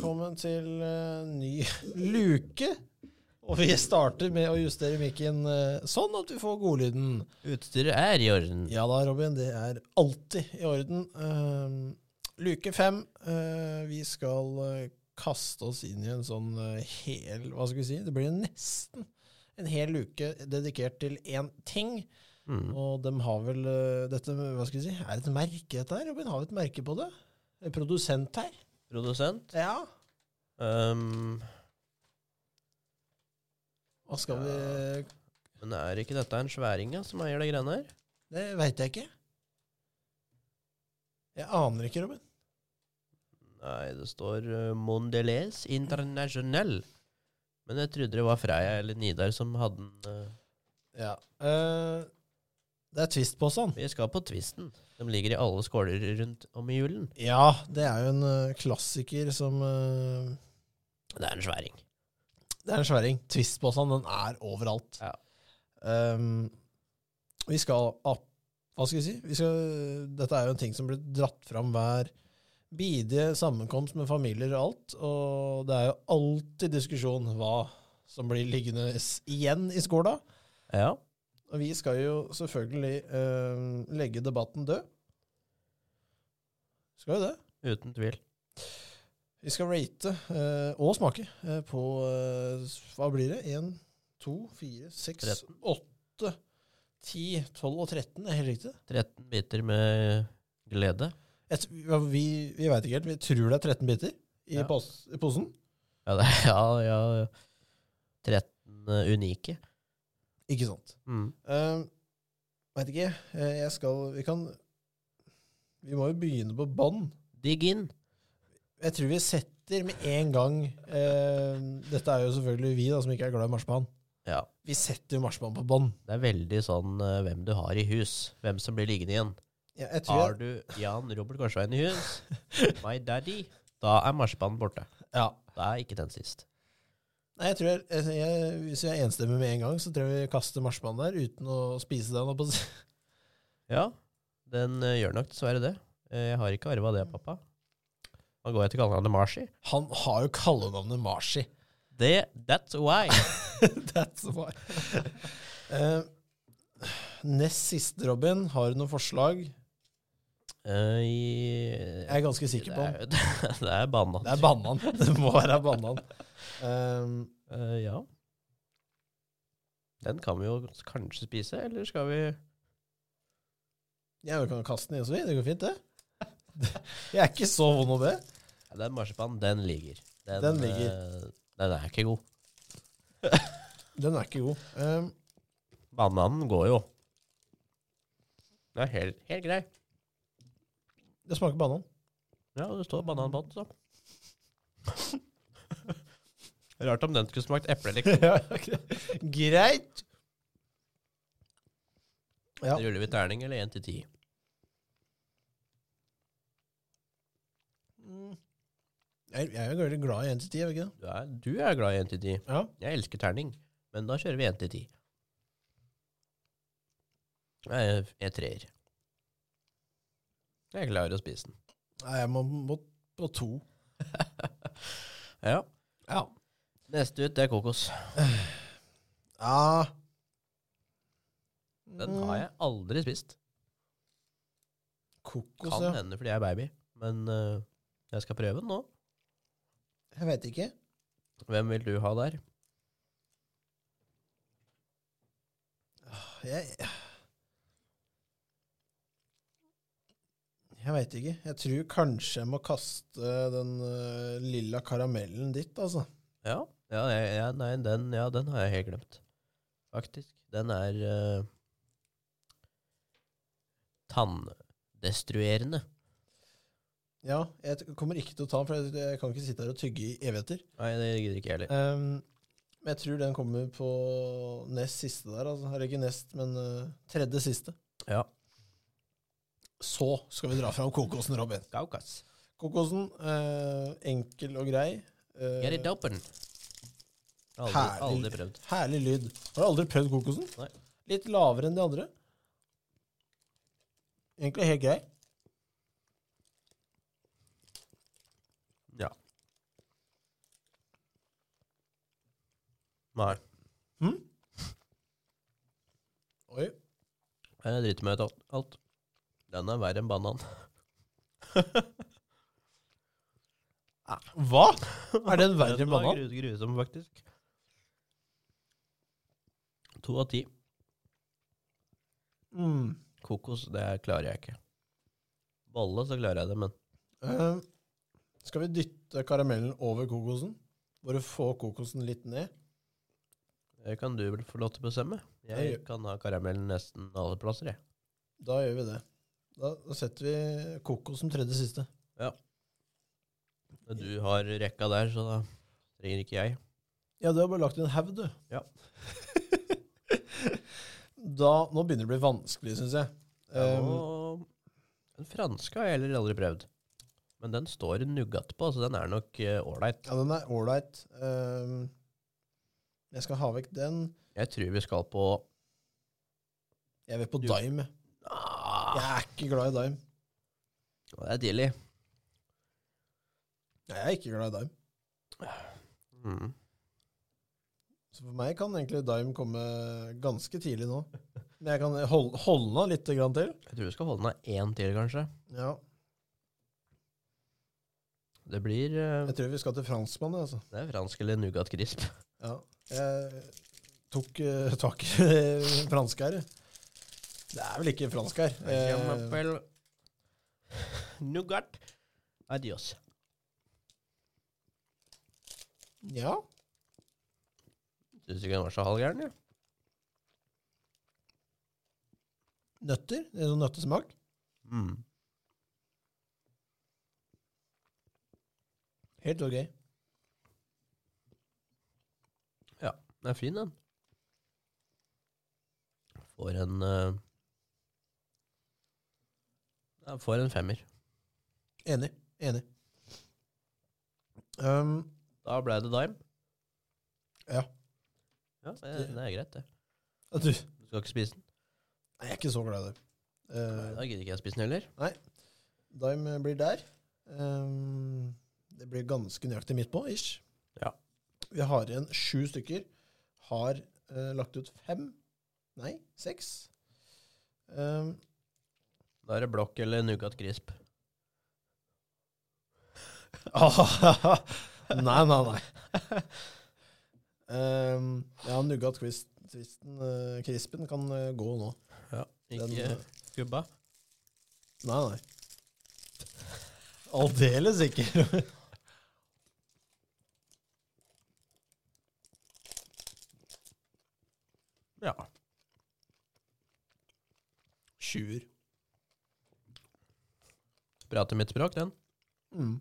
Velkommen til uh, ny luke. Og vi starter med å justere mikken uh, sånn at vi får godlyden. Utstyret er i orden. Ja da, Robin, det er alltid i orden. Uh, luke fem. eh, vi skal kaste oss inn i en sånn hel Hva skal vi si? Det blir nesten en hel luke dedikert til én ting. Mm. Og de har vel dette Hva skal vi si? Er det et merke, dette her? Robin, har vi et merke på det? En produsent her? Produsent. Ja. Um, Hva skal vi men er ikke dette en sværing ja, som eier de greiene her? Det veit jeg ikke. Jeg aner ikke, Robin. Nei, det står uh, Mondelez International. Men jeg trodde det var Freia eller Nidar som hadde den. uh, Ja. Uh, det er twist på sånn. vi skal på Twisten. De ligger i alle skåler rundt om i julen. Ja, det er jo en klassiker som Det er en sværing. Det er en sværing. Twist-posen, den er overalt. Ja. Um, vi skal opp Hva skal vi si? Vi skal, dette er jo en ting som blir dratt fram hver bidige sammenkomst med familier og alt. Og det er jo alltid diskusjon hva som blir liggende igjen i skåla. Ja. Og vi skal jo selvfølgelig uh, legge debatten død. Skal jo det. Uten tvil. Vi skal rate eh, og smake eh, på eh, Hva blir det? 1, 2, 4, 6, 13. 8, 10, 12 og 13. Er helt riktig? 13 biter med glede. Et, ja, vi vi veit ikke helt. Vi tror det er 13 biter i, Ja. pos, i posen. Ja, det, ja, ja. 13 unike. Ikke sant. Mm. Uh, veit ikke. Eh, jeg skal Vi kan Vi må jo begynne på bånn. Digg inn. Jeg tror vi setter med en gang eh, Dette er jo selvfølgelig vi da som ikke er glad i marsipan. Ja. Vi setter jo marsipan på bånn. Det er veldig sånn eh, hvem du har i hus. Hvem som blir liggende igjen. Ja, jeg tror Har du Jan Robert Korsveien i hus, my daddy, da er marsipanen borte. ja. Da er ikke den sist. Nei, jeg tror jeg, jeg, jeg, Hvis vi er enstemmige med en gang, så tror jeg vi kaster marsipanen der uten å spise den. holdt på å si. Ja, den eh, gjør nok dessverre det. Eh, jeg har ikke arva det, pappa. Nå går til kallenavnet Marshi. Han har jo kallenavnet Marshi. Det, that's why. That's why. uh, nest siste, Robin. Har du noen forslag? Uh, i, Jeg er ganske sikker på det er, det er banan. Det er banan. Det må være banan. Um, uh, ja. Den kan vi jo kanskje spise, eller skal vi ja, vi kan kaste den i oss, vi. Det går fint, det. Jeg er ikke så vond av det. Ja, den marsipanen, den ligger. Den, Den ligger. eh, den er ikke god. Den er ikke god. Um, Bananen går jo. Den er helt, helt grei. det smaker banan. Ja, det står banan på den, så. Rart om den skulle smakt eple, liksom. Ja. Greit. Ja. Ruller vi terning eller 1 til 10? Jeg, er er veldig glad i 1 til 10, er jeg ikke det? Du er, du er glad i én til ti. Ja. Jeg elsker terning, men da kjører vi én til ti. Jeg er jeg er treer. Jeg klarer å spise den. Nei, jeg må, må på to. Ja. Ja. Neste ut, det er kokos. ja. Den har jeg aldri spist. Kokos, Kan ja. hende fordi jeg er baby, men eh, jeg skal prøve den nå. Jeg vet ikke. Hvem vil du ha der? Jeg Jeg veit ikke. Jeg tror kanskje jeg må kaste den uh, lilla karamellen ditt, altså. Ja, ja, jeg- ja nei, den, ja, den har jeg helt glemt. Faktisk. Den er uh, tanndestruerende. Ja, jeg kommer ikke til å ta den, for jeg, jeg kan ikke sitte her og tygge i evigheter. Nei, det gidder ikke jeg heller. Um, men jeg tror den kommer på nest siste der, altså. Eller ikke nest, men uh, tredje siste. Ja. Så skal vi dra fram kokosen, Robin. Kaukas. Kokosen, uh, enkel og grei. Uh, Get it open. Aldri, Herlig. aldri prøvd. herlig lyd. Har du aldri prøvd kokosen? Nei. Litt lavere enn de andre. Egentlig helt grei. Ja. Nei. Oi. Jeg driter meg ut alt- alt. Den er verre enn banan. Hva? Er den verre enn Den var banan? grusom, faktisk. To av ti. Mm. Kokos, det klarer jeg ikke. Bolle, så klarer jeg det, men uh, skal vi dytte karamellen over kokosen? Bare få kokosen litt ned? Det kan du vel få lov til å bestemme. Jeg Ja. kan ha karamellen nesten alle plasser, jeg. Da gjør vi det. Da, da setter vi koko som tredje siste. Men Du har rekka der, så da trenger ikke jeg. Ja, du har bare lagt inn en haug, du. Ja. da, nå begynner det å bli vanskelig, syns jeg. Um, og den franske har jeg heller aldri prøvd. Men den står Nougat på, så den er nok ålreit. ja, den er ålreit. Um, jeg skal ha vekk den. jeg tror vi skal på Jeg vil på dime. ah, Jeg er ikke glad i dime. Det er tidlig. Jeg er ikke glad i dime. Mm. Så for meg kan egentlig dime komme ganske tidlig nå. Men jeg kan holde, holde den litt til. Jeg tror vi skal holde den én til, kanskje. Ja, Det blir uh, jeg tror vi skal til franskmann, altså. Det er fransk eller Nougat Crisp. Ja, jeg tok uh, tak i det her. Det er vel ikke fransk her. Eh, Nougat. Adios. ja, Syns ikke den var så halvgæren, ja. nøtter. Det er sånn nøttesmak. Mm. Helt ok. Den er fin, den. Får en uh, Får en femmer. Enig. Enig. Um, Da ble det dime. ja. Ja, det, det er greit, det. Du, Du skal ikke spise den? Nei, jeg er ikke så glad i det. Eh, Da gidder ikke jeg spise den heller. Nei. Dime blir der. Um, det blir ganske nøyaktig midt på, ish. Ja. Vi har igjen sju stykker. Har uh, lagt ut fem. Nei, seks. Um, Da er det blokk eller Nougat Crisp. nei, nei, nei. Um, ja, Nougat-twisten, uh, krispen, kan uh, gå nå. Ja, Den, ikke eh, gubba. nei, nei. Aldeles ikke. Ja. Sjuer. Prater mitt språk, den. Mm.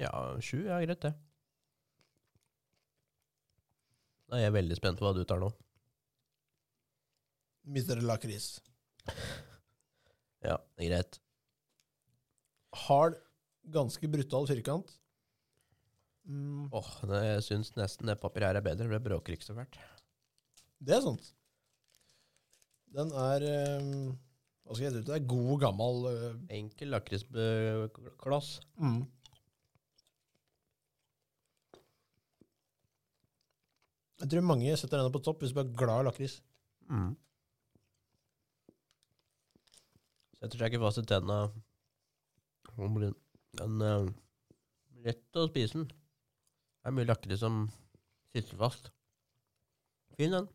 Ja, sju er greit, det. Da er jeg veldig spent på hva du tar nå. Mister Lakris. Ja, det er greit. Hard, ganske brutal firkant. Mm, Åh, det, jeg syns nesten det papiret her er bedre, for det bråker ikke så fælt. det er sant. Den er um, Hva skal jeg si? Det er god, gammel uh, Enkel lakriskloss. mm. Jeg tror mange setter denne på topp hvis du er glad i lakris. Mm. Setter seg ikke fast i tenna. Den blir den, eh, lett å spise den. Det er mye lakris som sitter fast. Fin den.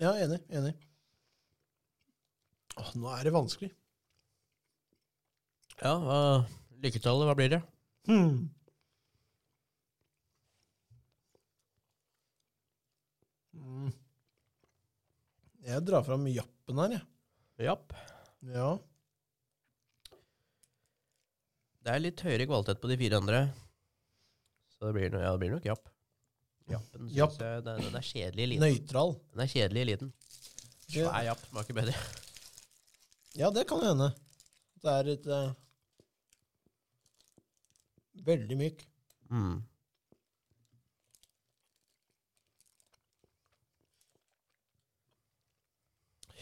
Ja, enig. Enig. Åh, nå er det vanskelig. Ja, hva, lykketallet, hva blir det? Hmm. Mm. Jeg drar fram jappen her, jeg. Japp. Ja. Det er litt høyere kvalitet på de fire andre. Så det blir, no, ja, det blir nok japp. Jappen synes Japp. jeg den, den er kjedelig i liten. Nøytral. Den er kjedelig i liten. Svær japp smaker bedre. Ja, det kan hende. Det er litt eh, Veldig myk. Mm.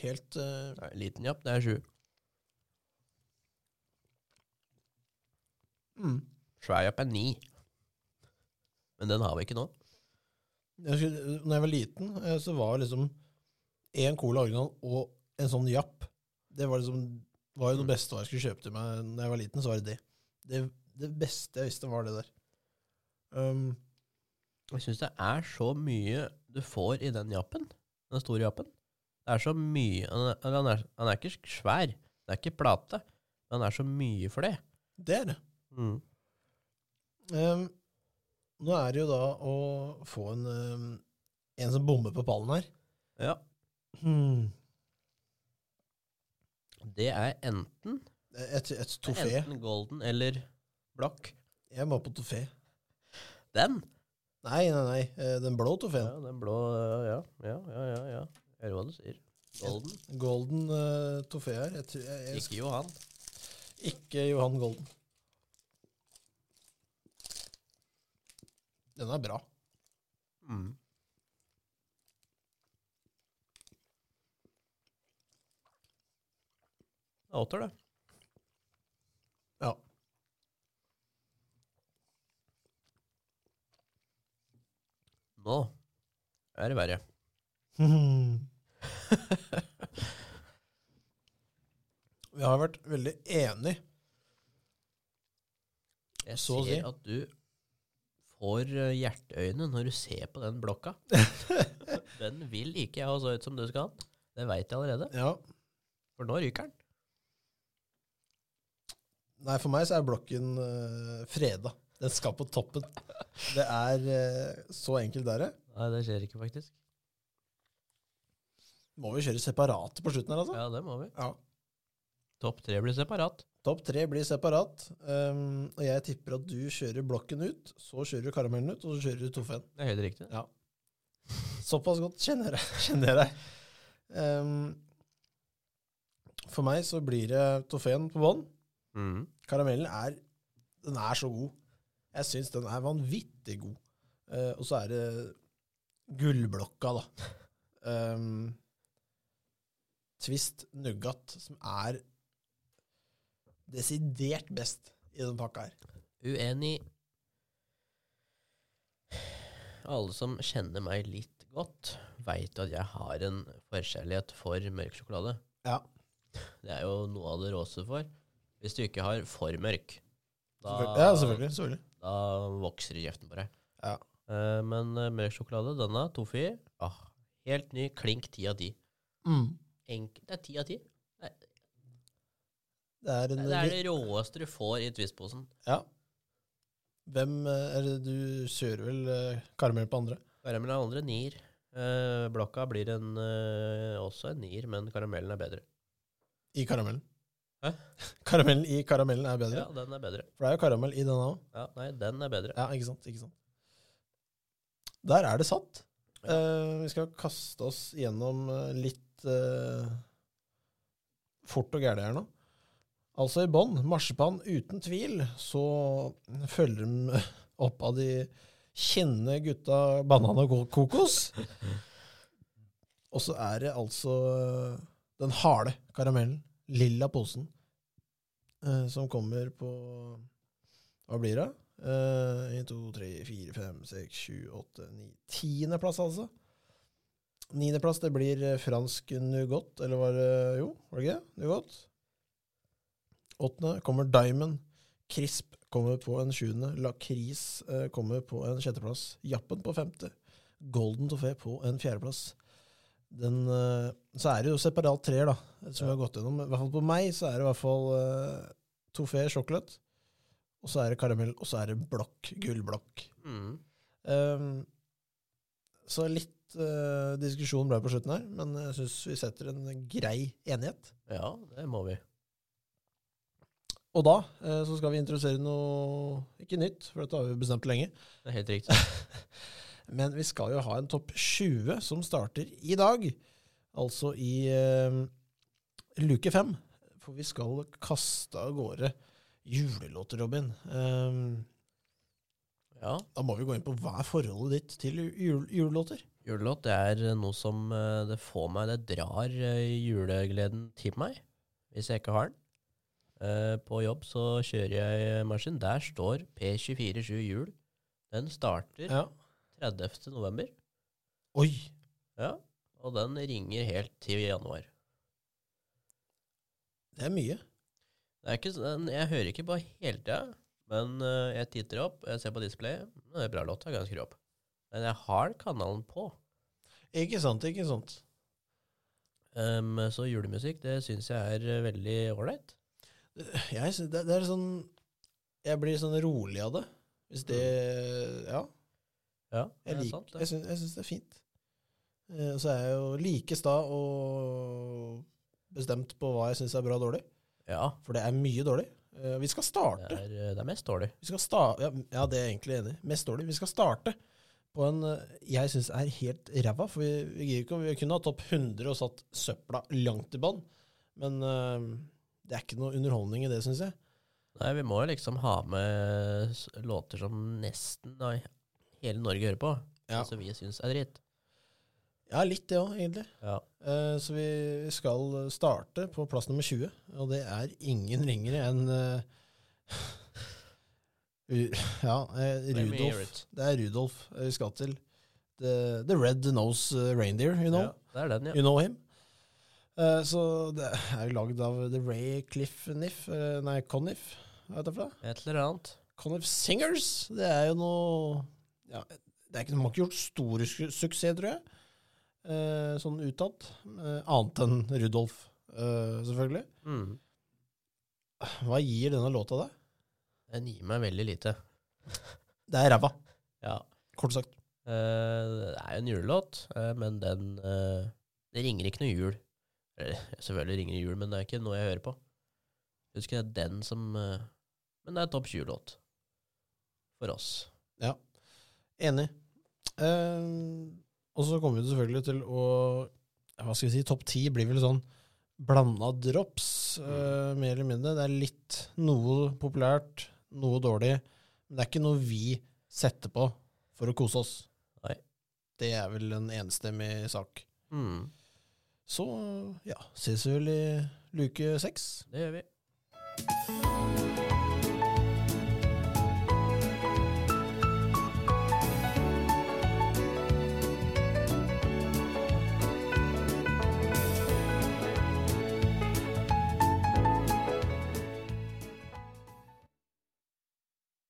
Helt eh, Nei, liten japp, det er sju. mm. Svær japp er ni. Men den har vi ikke nå. Jeg husker, når jeg var liten, eh, så var liksom én cola original og en sånn japp Det var liksom var jo det Mm. beste jeg skulle kjøpe til meg når jeg var liten. så var Det det. Det, det beste jeg visste, var det der. Um, Jeg syns det er så mye du får i den jappen. Den store jappen. Det er så mye Han er, han er, han er ikke svær. Det er ikke plate. Men han er så mye for det. det er det. Mm. Um, nå er det jo da å få en, um, en som bommer på pallen her. Ja. Hmm. Det er enten, Et, et det tofé. er enten golden eller blokk. Jeg må på tofé. Den! Nei, nei, nei. eh, Den blå tofeen. Ja, den blå Ja, ja, ja. ja, ja. Jeg hører hva du sier. Golden. Golden uh, tofé her. Jeg, tror- jeg, jeg, Ikke Johan. ikke Johan Golden. Den er bra. Mm. Det er åtter, det. Ja. Nå er det verre. Vi har vært veldig enige. Jeg Så ser si. at du får eh, hjerteøyne når du ser på den blokka. den vil ikke jeg ha så ut som du skal ha. Det veit jeg allerede. Ja. For nå ryker den. Nei, for meg så er blokken uh, freda. Den skal på toppen. Det er uh, så enkelt der, det. Nei, det skjer ikke, faktisk. Må vi kjøre separate på slutten her, altså? Ja, det må vi. Ja. Topp tre blir separat. Topp tre blir separat. Um, og jeg tipper at du kjører blokken ut, så kjører du karamellen ut, og så kjører du toffen. Det er helt riktig. Ja. Såpass godt kjenner jeg, kjenner jeg deg. Um, for meg så blir det toffen på bånn. Mm. Karamellen er, den er så god. Jeg syns den er vanvittig god. Uh, og så er det gullblokka, da. Um, Twist Nougat, som er desidert best i den pakka her. Uenig. Alle som kjenner meg litt godt, veit at jeg har en forkjærlighet for mørk sjokolade. Ja. Det er jo noe av det råeste for. Hvis du ikke har for mørk, da. Ja, selvfølgelig. selvfølgelig. da vokser kjeften på deg. Ja. Eh, men eh, mørk sjokolade, denne, Tofi, ah, helt ny, klink ti av ti. Mm. Det er ti av ti. Det er en Det er det råeste du får i Twist-posen. Ja. Hvem eh, er det du kjører vel eh, karamell på andre? Karamell er andre nier. Eh, blokka blir en, eh, også en nier, men karamellen er bedre. I karamellen. Hæ? Karamellen i karamellen er bedre. Ja, den er bedre. For det er jo karamell i denne òg. Ja, nei, den er bedre. Ja, ikke sant. ikke sant. Der er det satt. Ja. Eh, vi skal kaste oss gjennom eh, litt eh, fort og gæli her nå. Altså i bånn, marsipan uten tvil, så følger de opp av de kjenne gutta banan og kokos. Og så er det altså eh, den harde karamellen, lilla posen, eh, som kommer på Hva blir det? Uh, 1, 2, 3, 4, 5, 6, 7, 8, 9 Tiendeplass, altså. Niendeplass, det blir eh, fransk nougat, eller var det Jo, var det ikke? Nougat. Åttende kommer Diamond. Crisp kommer på en sjuende. Lakris eh, kommer på en sjetteplass. Jappen på femte. Golden Toffé på en fjerdeplass. Den, eh, så er det jo separat treer, da, som vi har gått gjennom. I hvert fall på meg så er det i hvert fall uh, Toffé sjokolade. Og så er det karamell, og så er det blokk. Gullblokk. Mm. Um, så litt uh, diskusjon ble på slutten her, men jeg syns vi setter en grei enighet. Ja, det må vi. Og da eh, så skal vi introdusere noe ikke nytt, for dette har vi bestemt lenge. Det er helt riktig. Men vi skal jo ha en topp 20 som starter i dag. Altså i eh, luke 5. For vi skal kaste av gårde julelåter, Robin. Um, Ja, da må vi gå inn på hva er forholdet ditt til jul julelåter? julelåt det er noe som eh, det får meg, det drar eh, julegleden til meg, hvis jeg ikke har den. Eh, På jobb så kjører jeg maskin. Der står P247 jul. Den starter Ja. 30. november. Oi! Ja, og den ringer helt til januar. Det er mye. Det er ikke, jeg hører ikke på hele tida, men eh, jeg titter opp, jeg ser på displayet. Det er bra låt, jeg kan skru opp. Men jeg har kanalen på. Ikke sant, ikke sant. Um, så julemusikk, det syns jeg er eh, veldig ålreit. Jeg det, det er sånn Jeg blir sånn rolig av det. Hvis det Ja. Ja, det Jeg, lik, jeg, syns, det er fint. Og Så er jeg jo like sta og bestemt på hva jeg syns er bra og dårlig. Ja, For det er mye dårlig. Eh, Vi skal det starte. er, eh, det er mest dårlig. Vi skal sta ja, ja, det er jeg egentlig enig i. Mest dårlig. Vi skal starte på en eh, jeg syns er helt ræva. For vi, vi, vi kunne hatt topp 100 og satt søpla langt i bånn. Men eh, det er ikke noe underholdning i det, syns jeg. Nei, vi må jo liksom ha med låter som nesten nei, hele Norge hører på. Ja. Som vi syns er dritt. Ja, litt det òg, egentlig. Ja. Uh, Så vi skal starte på plass nummer 20, og det er ingen ringere enn uh, Ja, hear Rudolf. Det er Rudolf vi skal til. The, the Red Nose Reindeer, you know. Ja, det er den, ja. You know him. Eh, så det er lagd av The Ray Cliff Niff, eh, nei, Conniff, hva heter det? Et eller annet. Conniff Singers. Det er jo noe ja, det er ikke, De har ikke gjort stor su- suksess, tror jeg, eh, sånn utad. Eh, annet enn Rudolf, eh, selvfølgelig. Mm. Hva gir denne låta deg? Den gir meg veldig lite. Det er ræva, Ja. kort sagt. Eh, det er jo en julelåt, men den Det ringer ikke noe jul. Eller, selvfølgelig ringer det jul, men det er ikke noe jeg hører på. Jeg husker det er den som eh, Men det er topp 20-låt. For oss. Ja. Enig. Eh, og så kommer vi selvfølgelig til å Hva skal vi si, topp ti blir vel sånn blanda drops, eh, mer eller mindre. Det er litt noe populært, noe dårlig. Men det er ikke noe vi setter på for å kose oss. Nei. Det er vel en enstemmig sak. Mm, Så ja, ses vi vel i luke seks. det gjør vi.